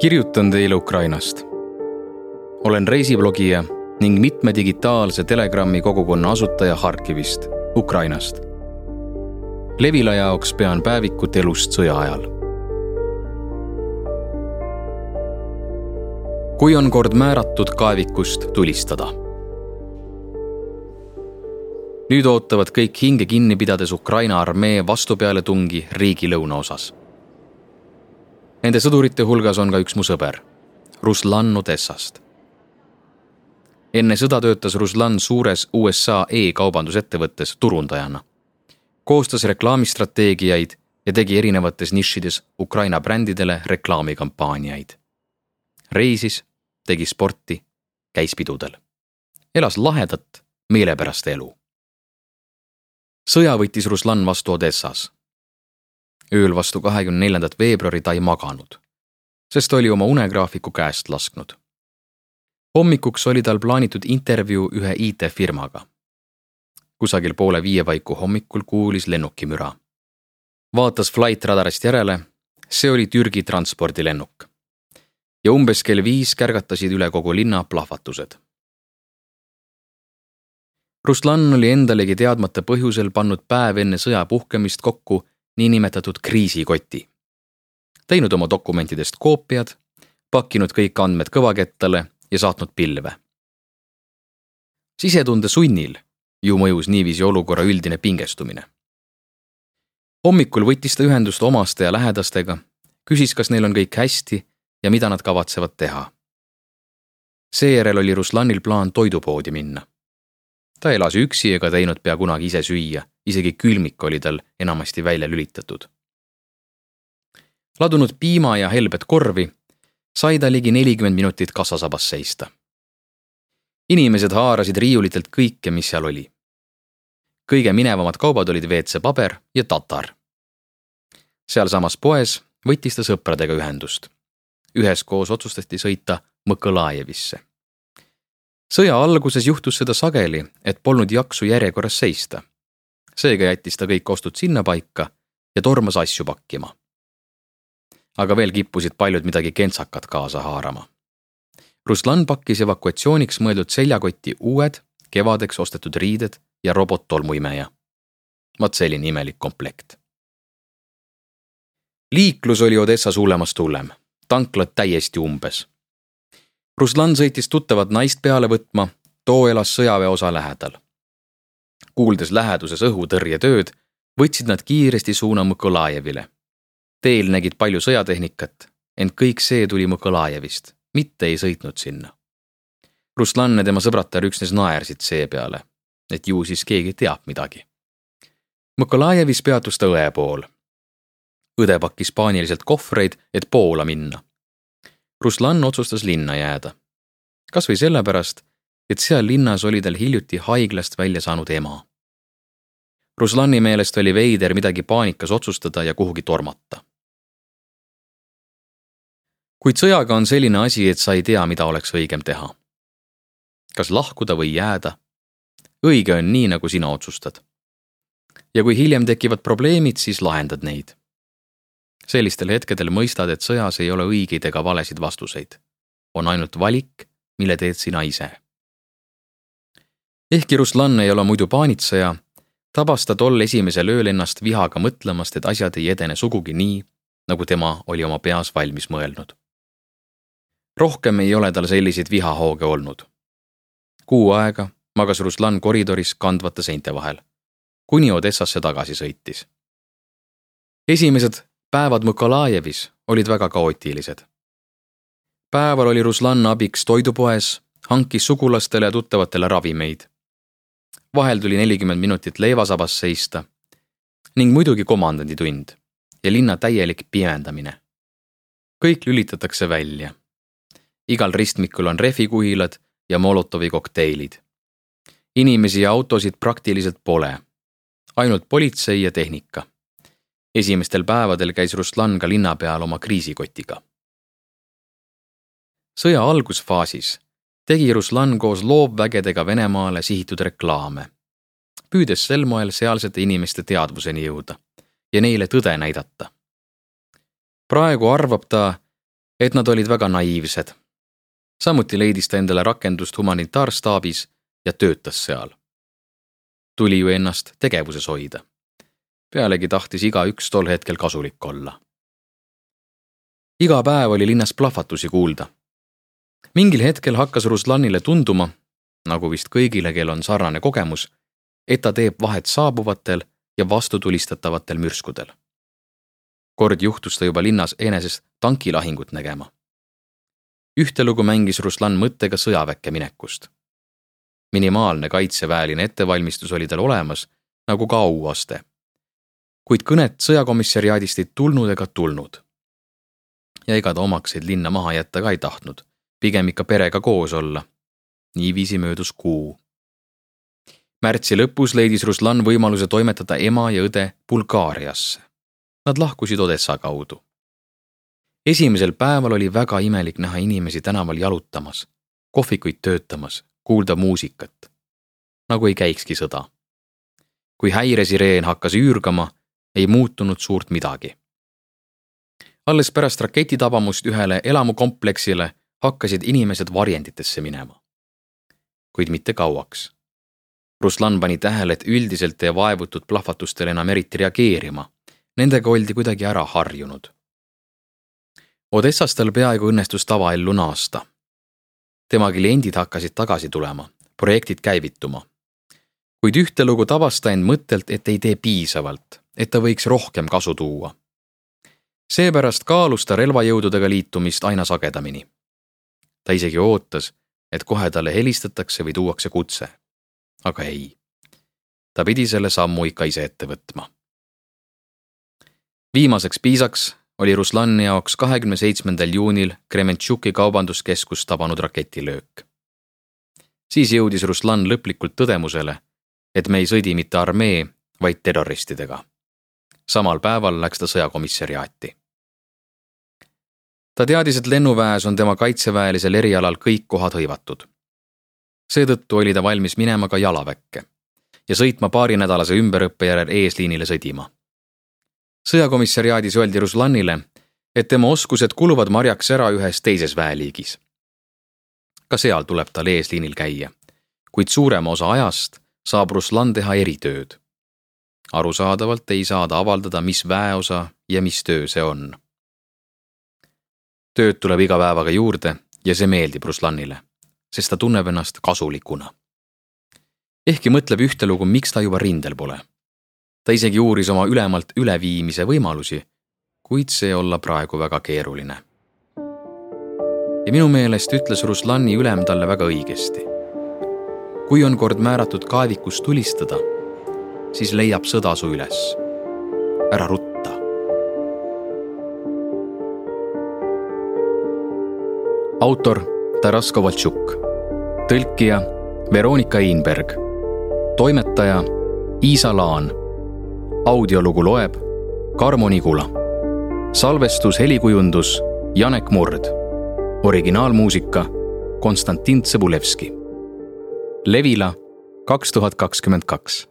kirjutan teile Ukrainast. olen reisiblogija ning mitme digitaalse Telegrami kogukonna asutaja Harkivist, Ukrainast. Levila jaoks pean päevikut elust sõja ajal. kui on kord määratud kaevikust tulistada. nüüd ootavad kõik hinge kinni pidades Ukraina armee vastupealetungi riigi lõunaosas Nende sõdurite hulgas on ka üks mu sõber, Ruslan Odessast. enne sõda töötas Ruslan suures USA e-kaubandusettevõttes turundajana. koostas reklaamistrateegiaid ja tegi erinevates nišides Ukraina brändidele reklaamikampaaniaid. reisis, tegi sporti, käis pidudel. elas lahedat, meelepärast elu. sõja võttis Ruslan vastu Odessas ööl vastu kahekümne neljandat veebruari ta ei maganud, sest oli oma unegraafiku käest lasknud. hommikuks oli tal plaanitud intervjuu ühe IT-firmaga. kusagil poole viie paiku hommikul kuulis lennukimüra. vaatas Flight radarist järele, see oli Türgi transpordilennuk. ja umbes kell viis kärgatasid üle kogu linna plahvatused Ruslan oli endalegi teadmata põhjusel pannud päev enne sõja puhkemist kokku niinimetatud kriisikoti. teinud oma dokumentidest koopiad, pakkinud kõik andmed kõvakettale ja saatnud pilve. sisetunde sunnil ju mõjus niiviisi olukorra üldine pingestumine. hommikul võttis ta ühendust omaste ja lähedastega, küsis, kas neil on kõik hästi ja mida nad kavatsevad teha. seejärel oli Ruslanil plaan toidupoodi minna ta elas üksi ega teinud pea kunagi ise süüa, isegi külmik oli tal enamasti välja lülitatud. ladunud piima ja helbet korvi, sai ta ligi nelikümmend minutit kassasabas seista. inimesed haarasid riiulitelt kõike, mis seal oli. kõige minevamad kaubad olid WC-paber ja tatar. sealsamas poes võttis ta sõpradega ühendust. üheskoos otsustati sõita Mõkõlajevisse sõja alguses juhtus seda sageli, et polnud jaksu järjekorras seista. Seega jättis ta kõik ostud sinnapaika ja tormas asju pakkima. aga veel kippusid paljud midagi kentsakat kaasa haarama. Ruslan pakkis evakuatsiooniks mõeldud seljakotti uued, kevadeks ostetud riided ja robottolmuimeja. vaat selline imelik komplekt. liiklus oli Odessas hullemast hullem, tanklad täiesti umbes Ruslan sõitis tuttavat naist peale võtma, too elas sõjaväeosa lähedal. Kuuldes läheduses õhutõrjetööd, võtsid nad kiiresti suuna Mõkolajevile. teel nägid palju sõjatehnikat, ent kõik see tuli Mõkolajevist, mitte ei sõitnud sinna. Ruslan ja tema sõbratar üksnes naersid seepeale, et ju siis keegi teab midagi. Mõkolajevis peatus ta õe pool. õde pakkis paaniliselt kohvreid, et Poola minna Ruslan otsustas linna jääda. kas või sellepärast, et seal linnas oli tal hiljuti haiglast välja saanud ema. Ruslani meelest oli veider midagi paanikas otsustada ja kuhugi tormata. kuid sõjaga on selline asi, et sa ei tea, mida oleks õigem teha. kas lahkuda või jääda. õige on nii, nagu sina otsustad. ja kui hiljem tekivad probleemid, siis lahendad neid sellistel hetkedel mõistad, et sõjas ei ole õigeid ega valesid vastuseid. on ainult valik, mille teed sina ise. Ehkki Ruslan ei ole muidu paanitseja, tabas ta tol esimesel ööl ennast vihaga mõtlemast, et asjad ei edene sugugi nii, nagu tema oli oma peas valmis mõelnud. rohkem ei ole tal selliseid vihahooge olnud. kuu aega magas Ruslan koridoris kandvate seinte vahel, kuni Odessasse tagasi sõitis. esimesed päevad Mõkolajevis olid väga kaootilised. päeval oli Ruslan abiks toidupoes, hankis sugulastele ja tuttavatele ravimeid. Vahel tuli nelikümmend minutit leivasabas seista ning muidugi komandanditund ja linna täielik pimendamine. kõik lülitatakse välja. igal ristmikul on rehvikuhilad ja Molotovi kokteilid. inimesi ja autosid praktiliselt pole, ainult politsei ja tehnika esimestel päevadel käis Ruslan ka linna peal oma kriisikotiga. sõja algusfaasis tegi Ruslan koos loovvägedega Venemaale sihitud reklaame, püüdes sel moel sealsete inimeste teadvuseni jõuda ja neile tõde näidata. praegu arvab ta, et nad olid väga naiivsed. samuti leidis ta endale rakendust humanitaarstaabis ja töötas seal. tuli ju ennast tegevuses hoida. pealegi tahtis igaüks tol hetkel kasulik olla. iga päev oli linnas plahvatusi kuulda. Mingil hetkel hakkas Ruslanile tunduma, nagu vist kõigile, kel on sarnane kogemus, et ta teeb vahet saabuvatel ja vastutulistatavatel mürskudel. kord juhtus ta juba linnas enesest tankilahingut nägema. ühtelugu mängis Ruslan mõttega sõjaväkke minekust. minimaalne kaitseväeline ettevalmistus oli tal olemas, nagu ka auaste. kuid kõnet sõjakomissariaadist ei tulnud ega tulnud. ja ega ta omakseid linna maha jätta ka ei tahtnud, pigem ikka perega koos olla. niiviisi möödus kuu märtsi lõpus leidis Ruslan võimaluse toimetada ema ja õde Bulgaariasse. Nad lahkusid Odessa kaudu. esimesel päeval oli väga imelik näha inimesi tänaval jalutamas, kohvikuid töötamas, kuulda muusikat. nagu ei käikski sõda. kui häiresireen hakkas üürgama, ei muutunud suurt midagi. alles pärast raketitabamust ühele elamukompleksile hakkasid inimesed varjenditesse minema. kuid mitte kauaks Ruslan pani tähele, et üldiselt ei vaevutud plahvatustel enam eriti reageerima. Nendega oldi kuidagi ära harjunud. Odessas tal peaaegu õnnestus tavaellu naasta. tema kliendid hakkasid tagasi tulema, projektid käivituma. kuid ühtelugu tabas ta end mõttelt, et ei tee piisavalt, et ta võiks rohkem kasu tuua. seepärast kaalus ta relvajõududega liitumist aina sagedamini. Ta isegi ootas, et kohe talle helistatakse või tuuakse kutse aga ei. ta pidi selle sammu ikka ise ette võtma. viimaseks piisaks oli Ruslani jaoks kahekümne seitsmendal juunil Krementšuki kaubanduskeskust tabanud raketilöök. siis jõudis Ruslan lõplikult tõdemusele, et me ei sõdi mitte armee, vaid terroristidega. samal päeval läks ta sõjakomissariaati. Ta teadis, et lennuväes on tema kaitseväelisel erialal kõik kohad hõivatud seetõttu oli ta valmis minema ka jalaväkke ja sõitma paarinädalase ümberõppe järel eesliinile sõdima. sõjakomissariaadis öeldi Ruslanile, et tema oskused kuluvad marjaks ära ühes teises väeliigis. ka seal tuleb tal eesliinil käia, kuid suurema osa ajast saab Ruslan teha eritööd. arusaadavalt ei saa ta avaldada, mis väeosa ja mis töö see on. Tööd tuleb iga päevaga juurde ja see meeldib Ruslanile sest ta tunneb ennast kasulikuna. ehkki mõtleb ühtelugu, miks ta juba rindel pole. ta isegi uuris oma ülemalt üleviimise võimalusi, kuid see olla praegu väga keeruline. ja minu meelest ütles Ruslani ülem talle väga õigesti. kui on kord määratud kaevikus tulistada, siis leiab sõda su üles. ära rutta. Autor Taras Kovaltšuk, tõlkija Veronika Einberg, toimetaja Iisa Laan. audiolugu loeb Karmo Nigula. salvestus, helikujundus Janek Murd. originaalmuusika Konstantin Tsõbulevski. Levila kaks tuhat kakskümmend kaks